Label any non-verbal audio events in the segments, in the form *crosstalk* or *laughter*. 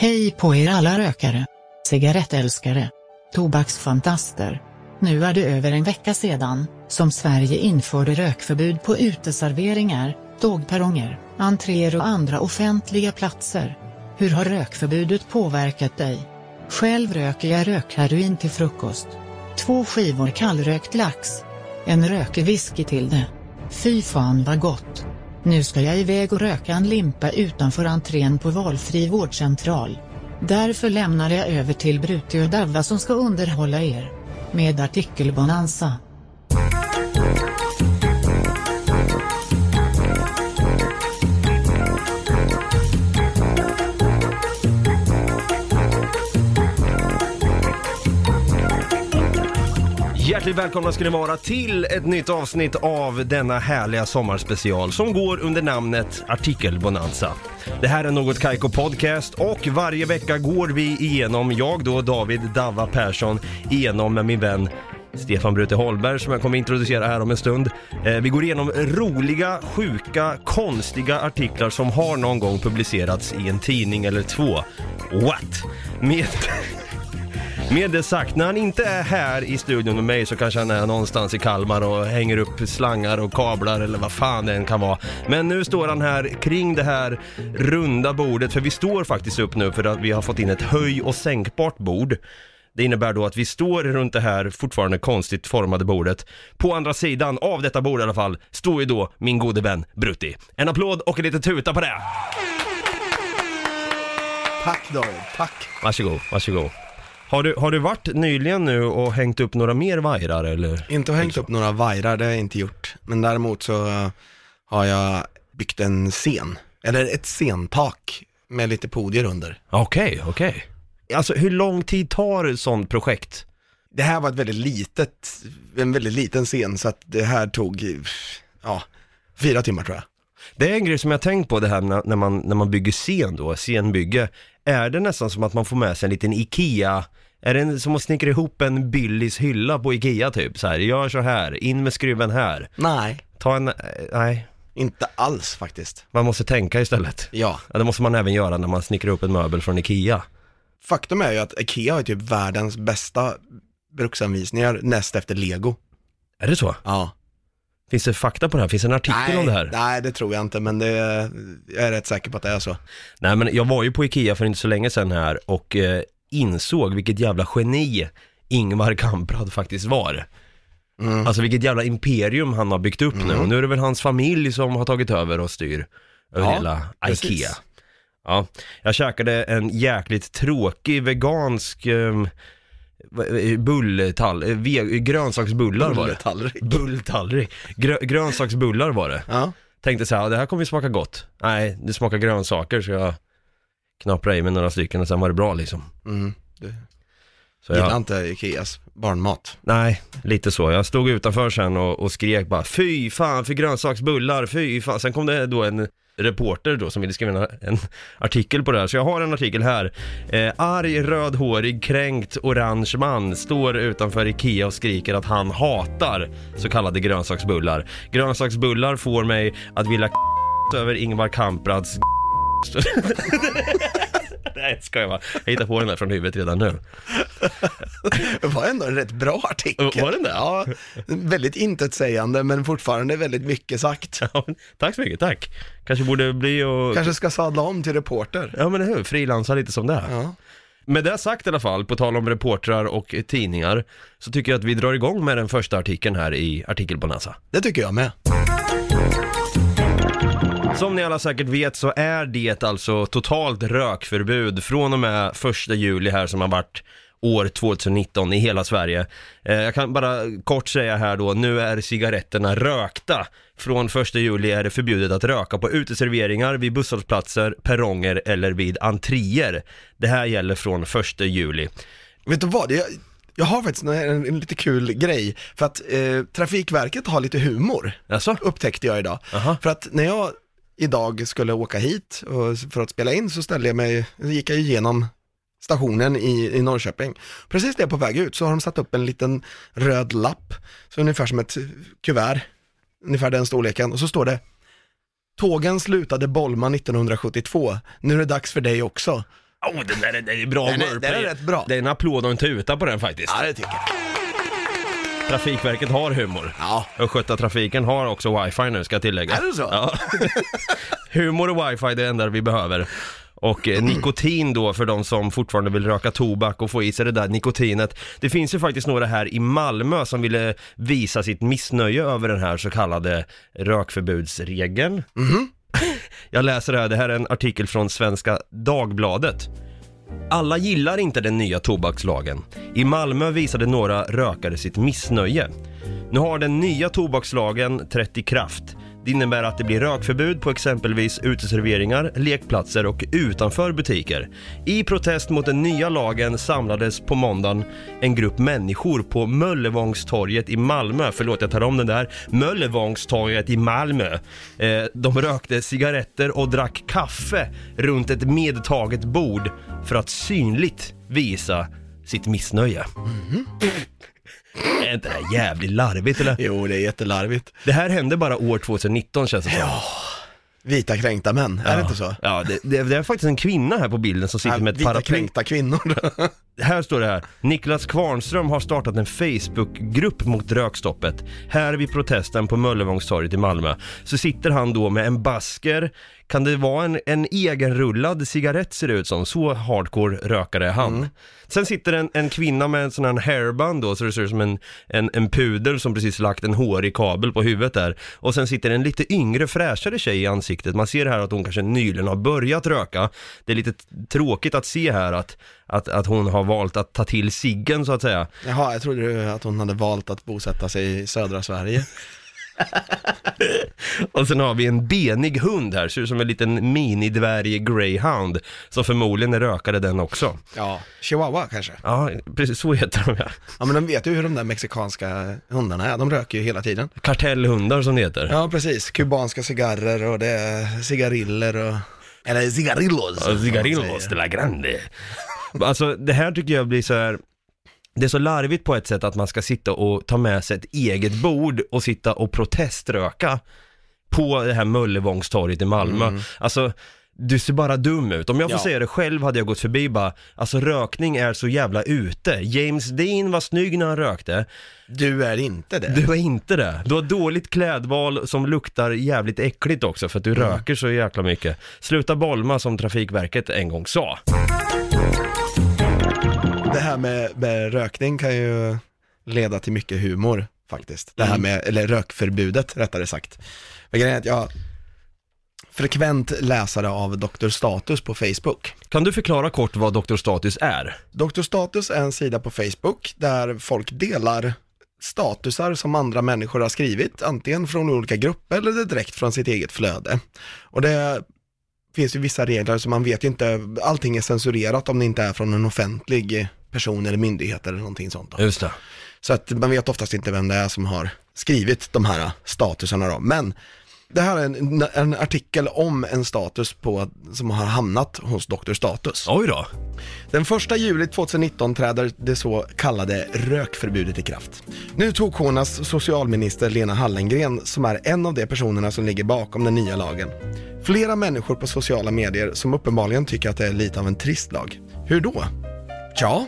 Hej på er alla rökare, cigarettälskare, tobaksfantaster. Nu är det över en vecka sedan som Sverige införde rökförbud på uteserveringar, tågperronger, entréer och andra offentliga platser. Hur har rökförbudet påverkat dig? Själv röker jag rökheroin till frukost. Två skivor kallrökt lax. En rökig whisky till det. Fy fan vad gott. Nu ska jag iväg och röka en limpa utanför entrén på valfri vårdcentral. Därför lämnar jag över till Brutti och Davva som ska underhålla er. Med artikelbonanza. Hjärtligt välkomna ska ni vara till ett nytt avsnitt av denna härliga sommarspecial som går under namnet Artikelbonanza. Det här är Något Kaiko Podcast och varje vecka går vi igenom, jag då David Dava Persson, igenom med min vän Stefan Brute Holberg som jag kommer introducera här om en stund. Eh, vi går igenom roliga, sjuka, konstiga artiklar som har någon gång publicerats i en tidning eller två. What? Med... *laughs* Med det sagt, när han inte är här i studion med mig så kanske han är någonstans i Kalmar och hänger upp slangar och kablar eller vad fan det än kan vara. Men nu står han här kring det här runda bordet, för vi står faktiskt upp nu för att vi har fått in ett höj och sänkbart bord. Det innebär då att vi står runt det här fortfarande konstigt formade bordet. På andra sidan av detta bord i alla fall står ju då min gode vän Brutti. En applåd och en liten tuta på det! Tack David, tack. Varsågod, varsågod. Har du, har du varit nyligen nu och hängt upp några mer vajrar eller? Inte hängt upp några vajrar, det har jag inte gjort. Men däremot så uh, har jag byggt en scen, eller ett scentak med lite podier under. Okej, okej. Alltså hur lång tid tar ett sånt projekt? Det här var ett väldigt litet, en väldigt liten scen så att det här tog, ja, fyra timmar tror jag. Det är en grej som jag tänkt på det här när, när, man, när man bygger scen då, scenbygge. Är det nästan som att man får med sig en liten IKEA är det en, som att snickra ihop en Billys hylla på Ikea typ? Så här, gör så här, in med skruven här. Nej, Ta en, eh, nej, inte alls faktiskt. man måste tänka istället. Ja, Ja, det måste man även göra när man snickrar upp en möbel från Ikea. faktum är ju att Ikea har typ världens bästa bruksanvisningar näst efter Lego. Är det så? Ja. Finns det fakta på det här? Finns det en artikel om det här? nej, det tror jag inte, men det, jag är rätt säker på att det är så. Nej men jag var ju på Ikea för inte så länge sedan här och eh, insåg vilket jävla geni Ingvar Kamprad faktiskt var. Mm. Alltså vilket jävla imperium han har byggt upp nu och nu är det väl hans familj som har tagit över och styr över Ja, hela precis. Ikea. Ja, jag käkade en jäkligt tråkig vegansk um, bulltall, eh, ve- grönsaksbullar var det. Bulltallrik. Grö- grönsaksbullar var det. Ja. Tänkte så här, det här kommer ju smaka gott. Nej, det smakar grönsaker så jag knaprade i mig några stycken och sen var det bra liksom. Mm. Du Så gillar jag, inte Ikeas barnmat. nej, lite så. Jag stod utanför sen och, och skrek bara fy fan för grönsaksbullar, fy fan. Sen kom det då en reporter då som ville skriva en, en artikel på det här. Så jag har en artikel här. Eh, arg, rödhårig, kränkt, orange man står utanför Ikea och skriker att han hatar så kallade grönsaksbullar. Grönsaksbullar får mig att vilja *laughs* över Ingvar Kamprads *laughs* *laughs* *laughs* Nej, ska jag bara. Jag hittar på den där från huvudet redan nu. Det var ändå en rätt bra artikel. Var den det? Ja, väldigt intetsägande men fortfarande väldigt mycket sagt. *laughs* Ja, tack så mycket, tack. Kanske borde bli och... Kanske ska sadla om till reporter. Ja men hur, frilansa lite som det är. Ja. Med det sagt i alla fall, på tal om reportrar och tidningar, så tycker jag att vi drar igång med den första artikeln här i Artikelbonanza. Det tycker jag med. Som ni alla säkert vet så är det alltså totalt rökförbud från och med första juli här som har varit år 2019 i hela Sverige. Eh, jag kan bara kort säga här då, nu är cigaretterna rökta. Från första juli är det förbjudet att röka på uteserveringar, vid busshållplatser, perronger eller vid entréer. Det här gäller från första juli. Vet du vad? Jag, jag har faktiskt en, en, en lite kul grej. För att eh, Trafikverket har lite humor, Alltså? upptäckte jag idag. Aha. För att när jag idag skulle åka hit och, för att spela in så ställde jag mig, gick jag igenom stationen i, i Norrköping. Precis när jag är på väg ut så har de satt upp en liten röd lapp, så ungefär som ett kuvert, ungefär den storleken, och så står det Tågen slutade Bolma 1972, nu är det dags för dig också. Oh, den där, den är bra Den är- den är rätt bra. Det är en applåd och en tuta på den faktiskt. Ja, det tycker jag. Trafikverket har humor. Ja. Östgöta trafiken har också wifi nu ska jag tillägga. Är det så? Ja. *laughs* humor och wifi det är det enda vi behöver. Och eh, nikotin då för de som fortfarande vill röka tobak och få i sig det där nikotinet. Det finns ju faktiskt några här i Malmö som ville visa sitt missnöje över den här så kallade rökförbudsregeln. Jag läser det här, det här är en artikel från Svenska Dagbladet. Alla gillar inte den nya tobakslagen. I Malmö visade några rökare sitt missnöje. Nu har den nya tobakslagen trätt i kraft. Det innebär att det blir rökförbud på exempelvis uteserveringar, lekplatser och utanför butiker. I protest mot den nya lagen samlades på måndagen en grupp människor på Möllevångstorget i Malmö. Förlåt, jag tar om den där. Möllevångstorget i Malmö. Eh, de rökte cigaretter och drack kaffe runt ett medtaget bord för att synligt visa sitt missnöje. Mhm. Är inte det här jävligt larvigt eller? Jo, det är jättelarvigt. Det här hände bara år 2019 känns det som. Vita kränkta män, är det inte så? Ja, det, det, det är faktiskt en kvinna här på bilden som sitter Ja, med ett Vita paraply. kränkta kvinnor. *laughs* Här står det här. Niklas Kvarnström har startat en Facebookgrupp mot rökstoppet. Här vid protesten på Möllevångstorget i Malmö. Så sitter han då med en basker. Kan det vara en, en egenrullad cigarett ser det ut som. Så hardcore rökare är han. Sen sitter en, en kvinna med en sån här hairband då, så det ser ut som en, en, en pudel som precis lagt en hårig kabel på huvudet där. Och sen sitter en lite yngre fräschare tjej i ansiktet. Man ser här att hon kanske nyligen har börjat röka. Det är lite tråkigt att se här att, att, att hon har valt att ta till ciggen så att säga. Jaha, jag trodde att hon hade valt att bosätta sig i södra Sverige. *laughs* Och sen har vi en benig hund här, ser ut som en liten minidvärg greyhound. Som förmodligen är rökare den också. Ja, chihuahua kanske. Ja, precis så heter de ja. Ja, men de vet ju hur de där mexikanska hundarna är. De röker ju hela tiden. Kartellhundar som det heter. Ja, precis. Kubanska cigarrer och det är cigariller och... Eller cigarillos. Ja, Cigarillos de la grande. Alltså det här tycker jag blir så här. Det är så larvigt på ett sätt att man ska sitta och ta med sig ett eget bord och sitta och proteströka på det här Möllevångstorget i Malmö. Alltså, du ser bara dum ut. Om jag får Ja. säga det själv hade jag gått förbi bara, alltså rökning är så jävla ute. James Dean var snygg när han rökte, Du är inte det. du är inte det. Du har dåligt klädval som luktar jävligt äckligt också för att du röker så jäkla mycket. Sluta bolma som Trafikverket en gång sa. Det här med, med rökning kan ju leda till mycket humor faktiskt. Det här med, eller rökförbudet rättare sagt. Men grejen är att jag frekvent läsare av Dr. Status på Facebook. Kan du förklara kort vad Dr. Status är? Dr. Status är en sida på Facebook där folk delar statusar som andra människor har skrivit, antingen från olika grupper eller direkt från sitt eget flöde. Och det finns ju vissa regler så man vet ju inte, allting är censurerat om det inte är från en offentlig person eller myndighet eller någonting sånt. Då. Just det. Så att man vet oftast inte vem det är som har skrivit de här statusarna då. Men det här är en, en artikel om en status på, som har hamnat hos Dr. Status. Oj då. Den 1 juli 2019 träder det så kallade rökförbudet i kraft. Nu tog Konas socialminister Lena Hallengren, som är en av de personerna som ligger bakom den nya lagen. Flera människor på sociala medier som uppenbarligen tycker att det är lite av en trist lag. Hur då? Ja,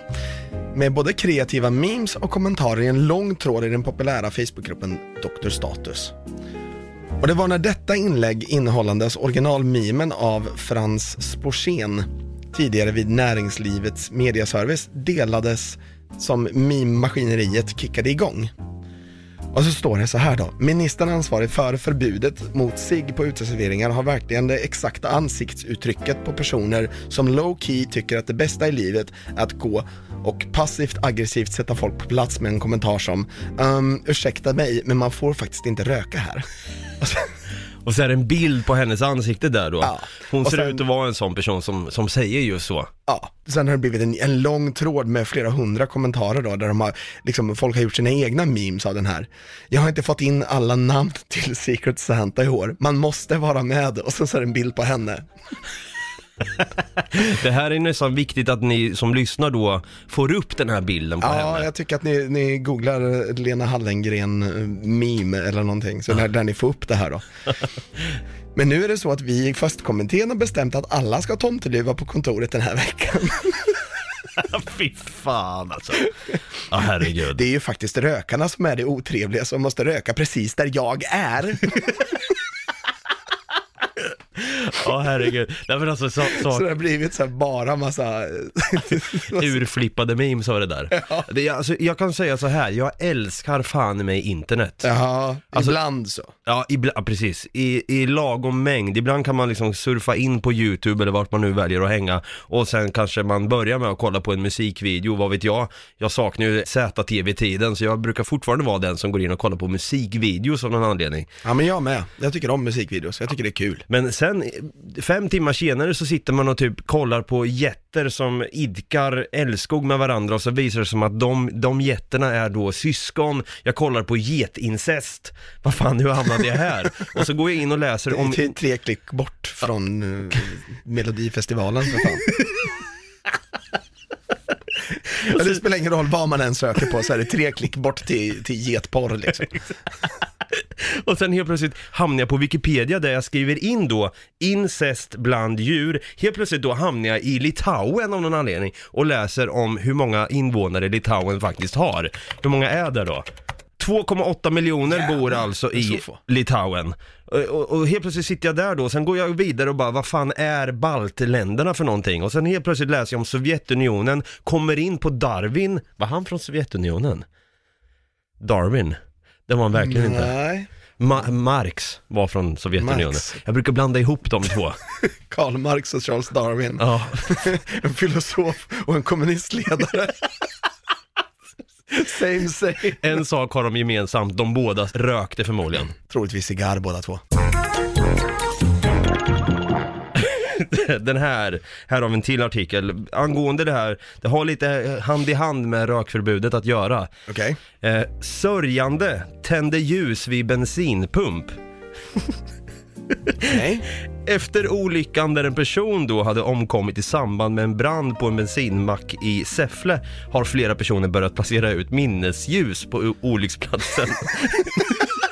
med både kreativa memes och kommentarer i en lång tråd i den populära Facebookgruppen Dr. Status. Och det var när detta inlägg innehållandes originalmimen av Frans Sporsén tidigare vid Näringslivets mediaservice delades som meme-maskineriet kickade igång. Och så står det så här då. Ministern ansvarig för förbudet mot sig på uteserveringar har verkligen det exakta ansiktsuttrycket på personer som low key tycker att det bästa i livet är att gå och passivt aggressivt sätta folk på plats med en kommentar som um, ursäkta mig, men man får faktiskt inte röka här. *laughs* Alltså, och så- är det en bild på hennes ansikte där då. Ja. Hon Och ser sen- ut att vara en sån person som, som säger just så. Ja, sen har det blivit en, en lång tråd med flera hundra kommentarer då, där de har, liksom, folk har gjort sina egna memes av den här. Jag har inte fått in alla namn till Secret Santa i år, man måste vara med och så, så är det en bild på henne. Det här är nästan viktigt att ni som lyssnar då får upp den här bilden på Ja, henne. jag tycker att ni, ni googlar Lena Hallengren eh, meme eller någonting, så där, där ni får upp det här då. *laughs* Men nu är det så att vi i Fastkommittén har bestämt att alla ska tomteluva på kontoret den här veckan. *laughs* Fy fan alltså. Ja herregud. Det är ju faktiskt rökarna som är det otrevliga som måste röka precis där jag är. *laughs* *laughs* Ja herregud. Nej men alltså så, Så så det har blivit så här bara massa... *laughs* urflippade memes var det där. *laughs* Det, är- alltså, jag kan säga så här, jag älskar fan mig internet. Ja, Alltså- ibland så. Ja, ibla, ja, precis. I, I lagom mängd. Ibland kan man liksom surfa in på YouTube eller vart man nu väljer att hänga och sen kanske man börjar med att kolla på en musikvideo, vad vet jag. Jag saknar ju ZTV-tiden så jag brukar fortfarande vara den som går in och kollar på musikvideos av någon anledning. Ja men jag med. Jag tycker om musikvideos, jag tycker det är kul. Men sen, fem timmar senare så sitter man och typ kollar på jätter som idkar älskog med varandra och så visar det som att de, de jätterna är då syskon. Jag kollar på getincest. Vad fan, hur hamnade jag här? Och så går jag in och läser om... Tre, tre klick bort från uh, Melodifestivalen för fan. *laughs* Men det spelar ingen roll vad man än söker på så är det tre klick bort till, till getporr liksom. *laughs* Och sen helt plötsligt hamnar jag på Wikipedia där jag skriver in då incest bland djur. Helt plötsligt då hamnar jag i Litauen av någon anledning och läser om hur många invånare Litauen faktiskt har. Hur många är det då? 2,8 miljoner bor alltså i. Litauen. Och, och, och helt plötsligt sitter jag där då, sen går jag vidare och bara, vad fan är baltländerna för någonting? Och sen helt plötsligt läser jag om Sovjetunionen, kommer in på Darwin, var han från Sovjetunionen? Darwin, det var han verkligen inte. Nej, Ma- Marx var från Sovjetunionen. Marx. Jag brukar blanda ihop de två. *laughs* Karl Marx och Charles Darwin. Ja, *laughs* En filosof och en kommunistledare. *laughs* same same. en sak har de gemensamt, de båda rökte förmodligen. Troligtvis cigarr båda två. *laughs* Den här, här har vi en till artikel. Angående det här, det har lite hand i hand med rökförbudet att göra. Okej. Eh, sörjande tände ljus vid bensinpump. Nej. *laughs* Efter olyckan där en person då hade omkommit i samband med en brand på en bensinmack i Säffle har flera personer börjat placera ut minnesljus på o- olycksplatsen. *laughs*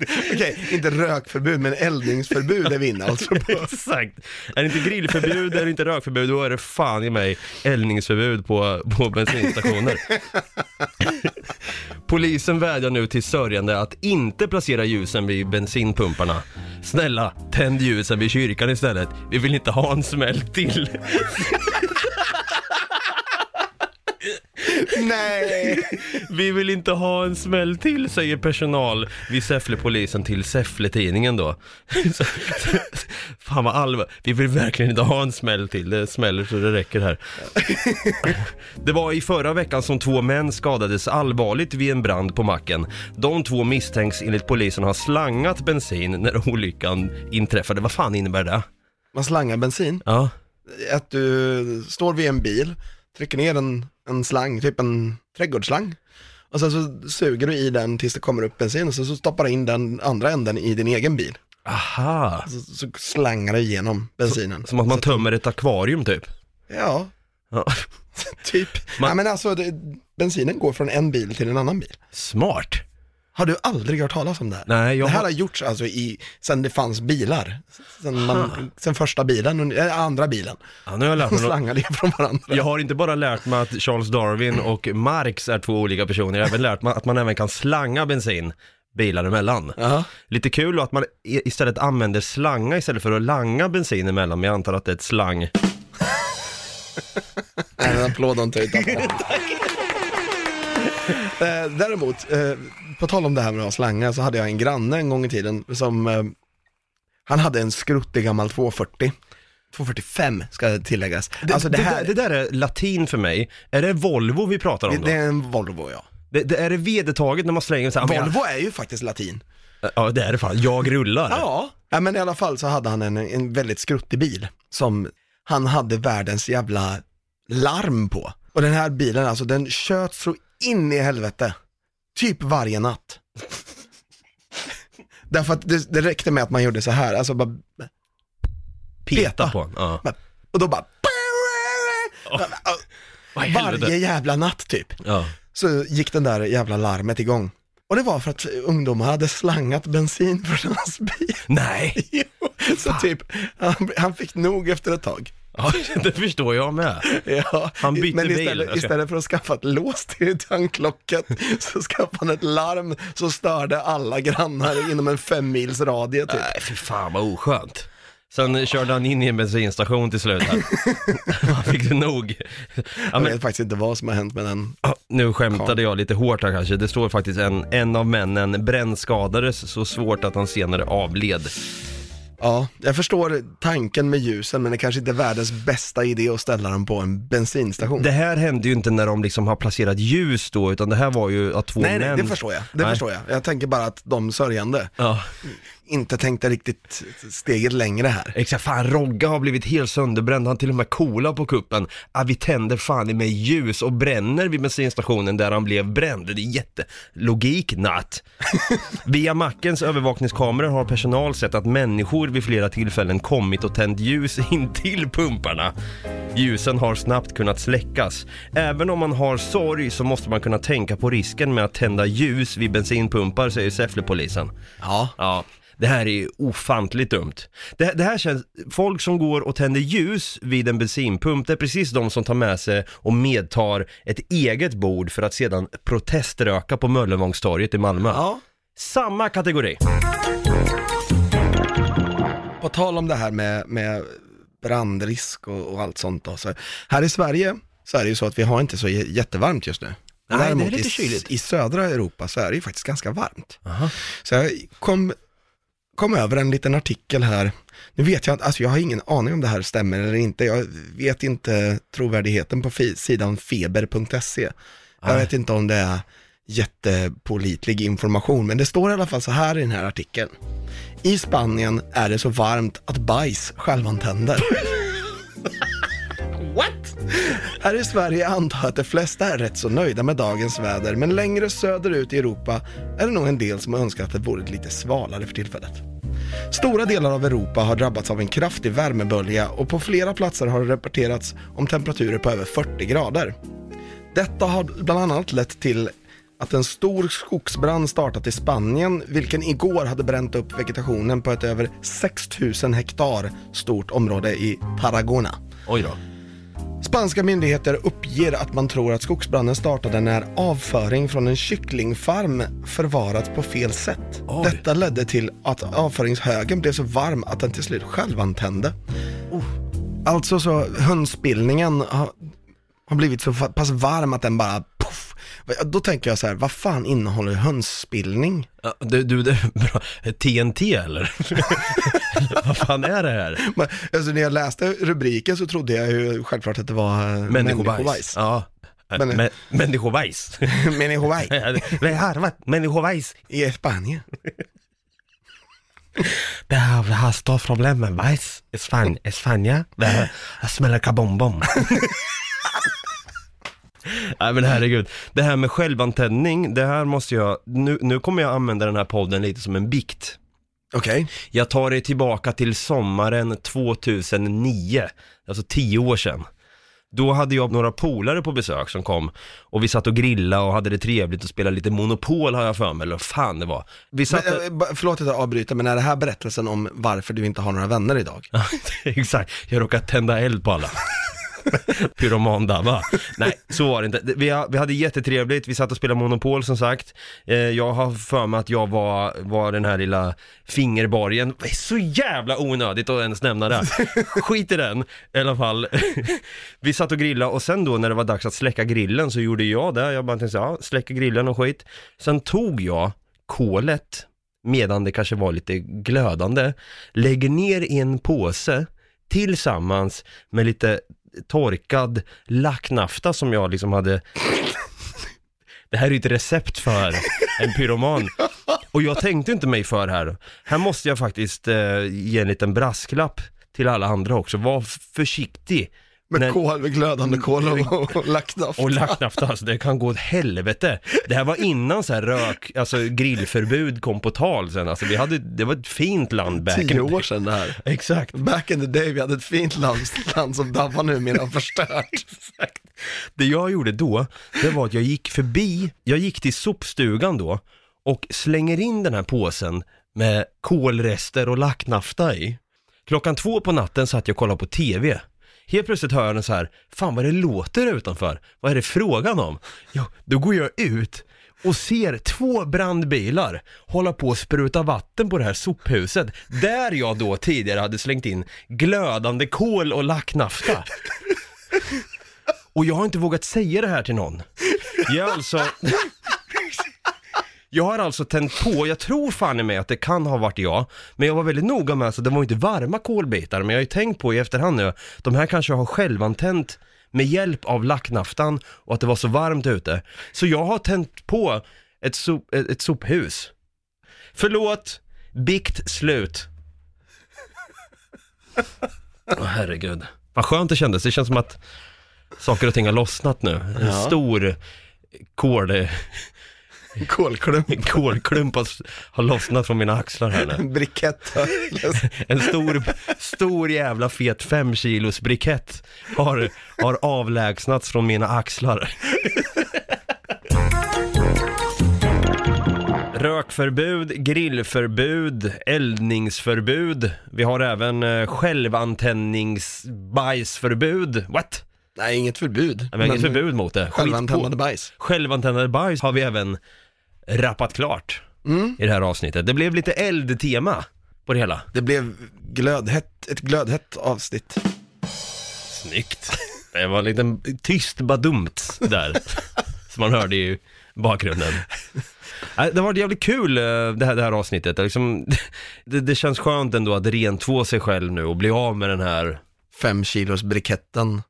*laughs* Okej, inte rökförbud men eldningsförbud är vi inne *laughs* alltså på. Exakt. Är det inte grillförbud, är det inte rökförbud, då är det fan i mig eldningsförbud på, på bensinstationer. *laughs* Polisen vädjar nu till sörjande att inte placera ljusen vid bensinpumparna. Snälla, tänd ljusen vid kyrkan istället. Vi vill inte ha en smäll till. Nej. Vi vill inte ha en smäll till, säger personal vid Säfflepolisen till Säffle-tidningen då. Så- Fan vad allvar, vi vill verkligen inte ha en smäll till, det smäller så det räcker här. Det var i förra veckan som två män skadades allvarligt vid en brand på macken. De två misstänks enligt polisen ha slangat bensin när olyckan inträffade. Vad fan innebär det? Man slangar bensin. Ja, Att du står vid en bil, trycker ner en, en slang, typ en trädgårdsslang. Och sen så suger du i den tills det kommer upp bensin och så, så stoppar du in den andra änden i din egen bil. aha. Så, så slangar det igenom bensinen. Som att man tömmer ett akvarium typ. Ja, Ja. *laughs* typ. Man- Ja, men alltså, det, bensinen går från en bil till en annan bil. Smart. Har du aldrig hört talas om det här? Nej, jag det här har- har gjorts alltså i, sen det fanns bilar. Sen, man, sen första bilen, äh, andra bilen. Ja, nu har jag lärt De mig *laughs* något. slangade det från varandra. Jag har inte bara lärt mig att Charles Darwin och Marx är två olika personer, jag har även lärt mig att man även kan slanga bensin bilar emellan. Ja. Lite kul att man i- istället använder slanga istället för att langa bensin emellan, men jag antar att det är ett slang. *laughs* Nej, en applåd en töjt Eh, *laughs* *laughs* Däremot, eh, på tal om det här med att ha slangar så hade jag en granne en gång i tiden som, eh, han hade en skruttig gammal 240. 245 ska tilläggas. Det, alltså det, det, här, där, det där är latin för mig. Är det Volvo vi pratar om då? det är en Volvo ja. Det, det, är det vedertaget när man slänger så här, men jag- Volvo är ju faktiskt latin. Ja, det är det fan. Jag rullar. Ja. ja, men i alla fall så hade han en, en väldigt skruttig bil som han hade världens jävla larm på. Och den här bilen, alltså den tjöt så in i helvete. Typ varje natt. *laughs* Därför att det, det räckte med att man gjorde så här, alltså bara Peta, Peta. på. Ja. Och då bara... Helvete? Varje jävla natt typ. Ja. Så gick den där jävla larmet igång. Och det var för att ungdomar hade slangat bensin från hans bil. Nej, *laughs* Jo, så typ, han, han fick nog efter ett tag. Ja, *laughs* det förstår jag med. Ja, Han bytte men bil. istället, Jag ska- istället för att skaffa ett lås till tanklocket *laughs* så skaffade han ett larm som störde alla grannar inom en fem mils radie typ. Nej, fy fan vad oskönt. Sen körde han in i en bensinstation till slut här. *laughs* Han fick det nog. Ja, Jag men, vet faktiskt inte vad som har hänt med den. nu skämtade jag lite hårt här kanske. Det står faktiskt en, en av männen brännskadades så svårt att han senare avled. Ja, jag förstår tanken med ljusen men det kanske inte är världens bästa idé att ställa dem på en bensinstation. Det här hände ju inte när de liksom har placerat ljus då, utan det här var ju att två nej, män... nej, det förstår jag. Det Nej. förstår jag. Jag tänker bara att de sörjande Ja, inte tänkte riktigt steget längre här. exakt. Fan, Rogga har blivit helt sönderbränd. Han till och med cola på kuppen. Ah, vi tänder fan i med ljus och bränner vid bensinstationen där han blev bränd. Det är jättelogik, natt. *laughs* Via mackens övervakningskameror har personal sett att människor vid flera tillfällen kommit och tänt ljus *laughs* in till pumparna. Ljusen har snabbt kunnat släckas. Även om man har sorg så måste man kunna tänka på risken med att tända ljus vid bensinpumpar, säger Säfflepolisen. Ja. Ja, det här är ofantligt dumt. Det, det här känns, folk som går och tänder ljus vid en bensinpump, det är precis de som tar med sig och medtar ett eget bord för att sedan proteströka på Möllevångstorget i Malmö. ja. Samma kategori. På tal om det här med, med brandrisk och, och allt sånt då, så här i Sverige så är det ju så att vi har inte så jättevarmt just nu. Nej, det är Däremot lite i, kyligt. i södra Europa så är det ju faktiskt ganska varmt. Aha. Så jag kom, kom över en liten artikel här. Nu vet jag inte, alltså jag har ingen aning om det här stämmer eller inte. Jag vet inte trovärdigheten på sidan feber.se. Jag vet inte om det är jättepålitlig information, men det står i alla fall så här i den här artikeln. I Spanien är det så varmt att bajs självantänder. *laughs* What? Här i Sverige antar jag att de flesta är rätt så nöjda med dagens väder, men längre söderut i Europa är det nog en del som önskar att det vore lite svalare för tillfället. Stora delar av Europa har drabbats av en kraftig värmebölja och på flera platser har det rapporterats om temperaturer på över 40 grader. Detta har bland annat lett till att en stor skogsbrand startat i Spanien, vilken igår hade bränt upp vegetationen på ett över 6000 hektar stort område i Tarragona. Oj då. Spanska myndigheter uppger att man tror att skogsbranden startade när avföring från en kycklingfarm förvarats på fel sätt. Oj. Detta ledde till att avföringshögen blev så varm att den till slut självantände. Alltså så hönsspillningen har, har blivit så pass varm att den bara. Då tänker jag så här, vad fan innehåller hönsspillning? Ja, Du, du, det är bra. TNT eller? *laughs* Vad fan är det här? Men, Alltså när jag läste rubriken så trodde jag ju självklart att det var eh, Människovajs. Ja. Men- Men, människovajs. *laughs* Människovajs Det har varit människovajs. i Spanien. *laughs* Det har, det har stort problem med bajs Spanien. Det det smäller kabombom. Nej men herregud, det här med självantändning, det här måste jag, nu, nu kommer jag använda den här podden lite som en bikt. Okej. Jag tar det tillbaka till sommaren 2009, alltså tio år sedan. Då hade jag några polare på besök som kom och vi satt och grillade och hade det trevligt och spelade lite Monopol har jag för mig, eller vad fan det var. Vi satt Men, eh, ba- förlåt att jag avbryter, men är det här berättelsen om varför du inte har några vänner idag? *laughs* Exakt. Jag råkade tända eld på alla. *laughs* *laughs* Pyromandamma. Nej, så var det inte. Vi, ha- vi hade jättetrevligt, vi satt och spelade Monopol som sagt. Eh, jag har för mig att jag var, var den här lilla fingerborgen. Det är så jävla onödigt att ens nämna det. *laughs* Skit i den, i alla fall. *laughs* vi satt och grillade och sen då när det var dags att släcka grillen så gjorde jag det. Jag bara tänkte så, ja, släcka grillen och skit. Sen tog jag kolet medan det kanske var lite glödande, lägger ner i en påse tillsammans med lite torkad lacknafta som jag liksom hade Det här är ju ett recept för en pyroman och jag tänkte inte mig för här. Här måste jag faktiskt eh, ge en liten brasklapp till alla andra också. Var försiktig med när- kol, med glödande kol och, och lacknaft. Och lacknafta, alltså det kan gå åt helvete. Det här var innan så här rök, alltså grillförbud kom på tal sen. Alltså vi hade, det var ett fint land back Tio år sedan det här. Exakt. Back in the day, vi hade ett fint land, land som Dabba numera har förstört. *laughs* Exakt. Det jag gjorde då, det var att jag gick förbi, jag gick till sopstugan då och slänger in den här påsen med kolrester och lacknafta i. Klockan två på natten satt jag och kollade på TV. Helt plötsligt hör jag den så här, fan vad det låter där utanför. Vad är det frågan om? Ja, då går jag ut och ser två brandbilar hålla på att spruta vatten på det här sophuset, där jag då tidigare hade slängt in glödande kol och lacknafta. Och jag har inte vågat säga det här till någon. Jag är alltså... Jag har alltså tänt på, jag tror fan i mig att det kan ha varit jag, men jag var väldigt noga med så det var inte varma kolbitar, men jag har ju tänkt på i efterhand nu, de här kanske har självantänt med hjälp av lacknaftan och att det var så varmt ute. Så jag har tänt på ett, sop, ett, ett sophus. Förlåt, bikt slut. Åh herregud. Vad skönt det kändes, det känns som att saker och ting har lossnat nu. En Ja. stor kol, Kolklump, kolklump har, har lossnat från mina axlar här nu. en brikett. *laughs* En stor, stor jävla fet fem kilos brikett har, har avlägsnats från mina axlar. Rökförbud, grillförbud, eldningsförbud. Vi har även eh, självantändningsbajsförbud. What? Nej, inget förbud. Vi har inget förbud mot det. Skit på- Självantändande bajs. Självantändande bajs har vi även rappat klart Mm. i det här avsnittet. Det blev lite eldtema på det hela. Det blev glödhett, ett glödhett avsnitt. Snyggt. Det var en liten tyst badumt där, som man hörde i bakgrunden. Nej, Det har varit jävligt kul eh, det här, det här avsnittet. Det, är liksom, det, det känns skönt ändå att rentvå sig själv nu och bli av med den här, Fem kilos briketten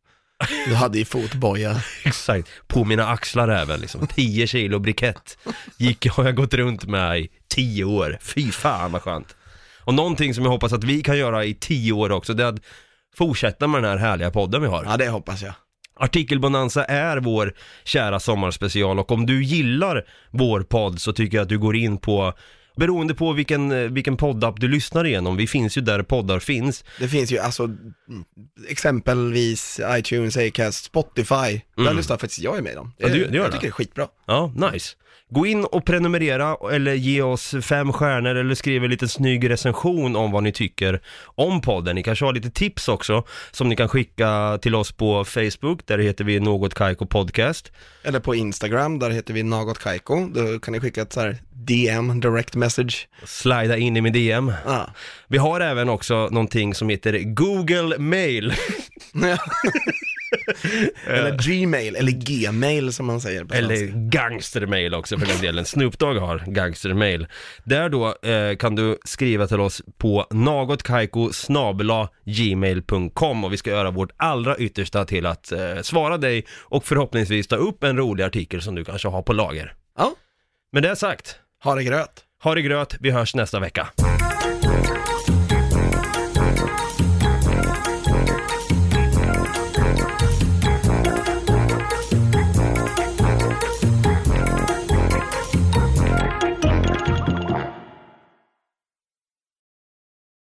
du hade i fotboja. *laughs* exakt, på mina axlar även liksom. 10 kilo brikett gick, har jag gått runt med i 10 år. Fy fan vad skönt. Och någonting som jag hoppas att vi kan göra i 10 år också, det är att fortsätta med den här härliga podden vi har. Ja, det hoppas jag. Artikelbonanza är vår kära sommarspecial och om du gillar vår podd så tycker jag att du går in på Beroende på vilken, eh, vilken poddapp du lyssnar igenom, vi finns ju där poddar finns. Det finns ju alltså exempelvis iTunes, Acast, Spotify. Där Mm. lyssnar faktiskt jag är med i dem. Ja, du- du gör jag det? tycker det är skitbra. Ja, nice. Gå in och prenumerera eller ge oss fem stjärnor eller skriv en liten snygg recension om vad ni tycker om podden. Ni kanske har lite tips också som ni kan skicka till oss på Facebook, där heter vi Något Kaiko Podcast. Eller på Instagram, där heter vi Något Kaiko. Då kan ni skicka ett så här DM, direct message. Slida in i min DM. Ah. Vi har även också någonting som heter Google Mail. *laughs* eller Gmail, eller Gmail som man säger på Eller gangstermail också för den delen. Snoop Dogg har gangstermail. Där då eh, kan du skriva till oss på nagotkaiko gmail.com och vi ska göra vårt allra yttersta till att eh, svara dig och förhoppningsvis ta upp en rolig artikel som du kanske har på lager. Ja, Med det sagt, ha det gröt. Ha det gröt, vi hörs nästa vecka.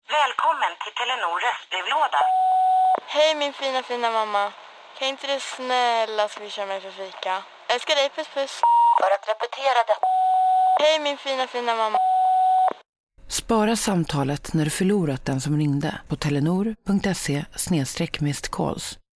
Välkommen till Telenor röstbrevlåda. Hej min fina fina mamma. Kan inte du snälla swisha mig för fika? Älskar dig, puss puss. För att repetera detta. Hej min fina fina mamma. Spara samtalet när du förlorat den som ringde på telenor.se calls.